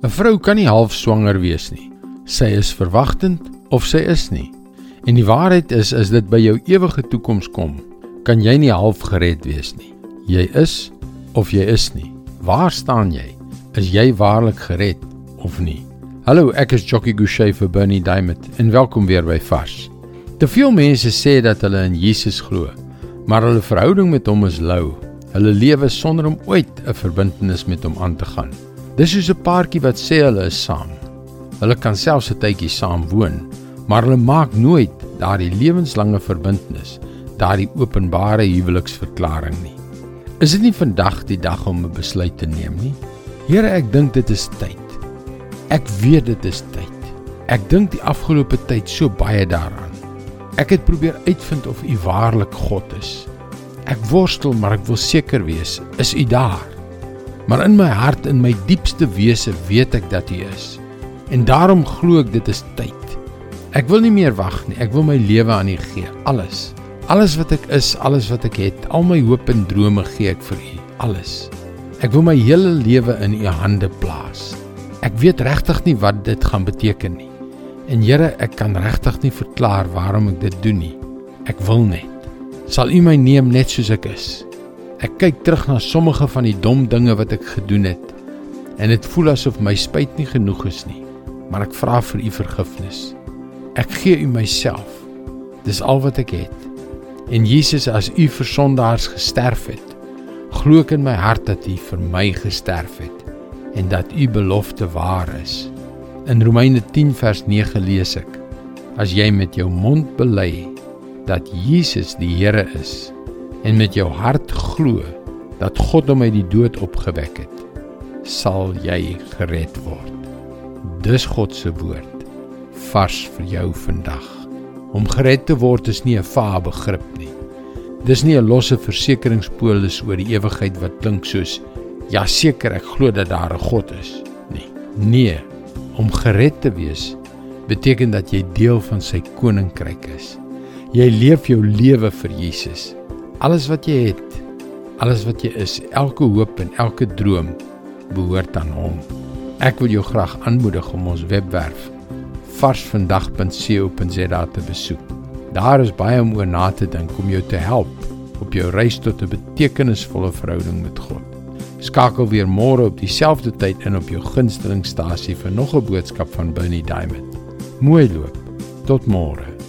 'n Vrou kan nie half swanger wees nie. Sy is verwagtend of sy is nie. En die waarheid is as dit by jou ewige toekoms kom, kan jy nie half gered wees nie. Jy is of jy is nie. Waar staan jy? Is jy waarlik gered of nie? Hallo, ek is Jockey Gouchee vir Bernie Diamond en welkom weer by Vars. Te veel mense sê dat hulle in Jesus glo, maar hulle verhouding met hom is lou. Hulle lewe sonder om ooit 'n verbintenis met hom aan te gaan. Dis soos 'n paartjie wat sê hulle is saam. Hulle kan selfs 'n tydjie saam woon, maar hulle maak nooit daardie lewenslange verbintenis, daardie openbare huweliksverklaring nie. Is dit nie vandag die dag om 'n besluit te neem nie? Here, ek dink dit is tyd. Ek weet dit is tyd. Ek dink die afgelope tyd so baie daaraan. Ek het probeer uitvind of U waarlik God is. Ek worstel, maar ek wil seker wees, is U daar? Maar in my hart, in my diepste wese, weet ek dat U is. En daarom glo ek dit is tyd. Ek wil nie meer wag nie. Ek wil my lewe aan U gee, alles. Alles wat ek is, alles wat ek het, al my hoop en drome gee ek vir U, alles. Ek wil my hele lewe in U hande plaas. Ek weet regtig nie wat dit gaan beteken nie. En Here, ek kan regtig nie verklaar waarom ek dit doen nie. Ek wil net. Sal U my neem net soos ek is? Ek kyk terug na sommige van die dom dinge wat ek gedoen het en dit voel asof my spyt nie genoeg is nie. Maar ek vra vir U vergifnis. Ek gee U myself. Dis al wat ek het. En Jesus, as U vir sondaars gesterf het, glo ek in my hart dat U vir my gesterf het en dat U belofte waar is. In Romeine 10 vers 9 lees ek: As jy met jou mond bely dat Jesus die Here is en met jou hart glo dat God hom uit die dood opgewek het, sal jy gered word. Dis God se woord vars vir jou vandag. Om gered te word is nie 'n vae begrip nie. Dis nie 'n losse versekeringspolis oor die ewigheid wat klink soos ja seker ek glo dat daar 'n God is nie. Nee, om gered te wees beteken dat jy deel van sy koninkryk is. Jy leef jou lewe vir Jesus. Alles wat jy het, alles wat jy is, elke hoop en elke droom behoort aan hom. Ek wil jou graag aanmoedig om ons webwerf varsvandag.co.za te besoek. Daar is baie om oor na te dink om jou te help op jou reis tot 'n betekenisvolle verhouding met God. Skakel weer môre op dieselfde tyd in op jou gunstelingstasie vir nog 'n boodskap van Bernie Diamond. Mooi loop. Tot môre.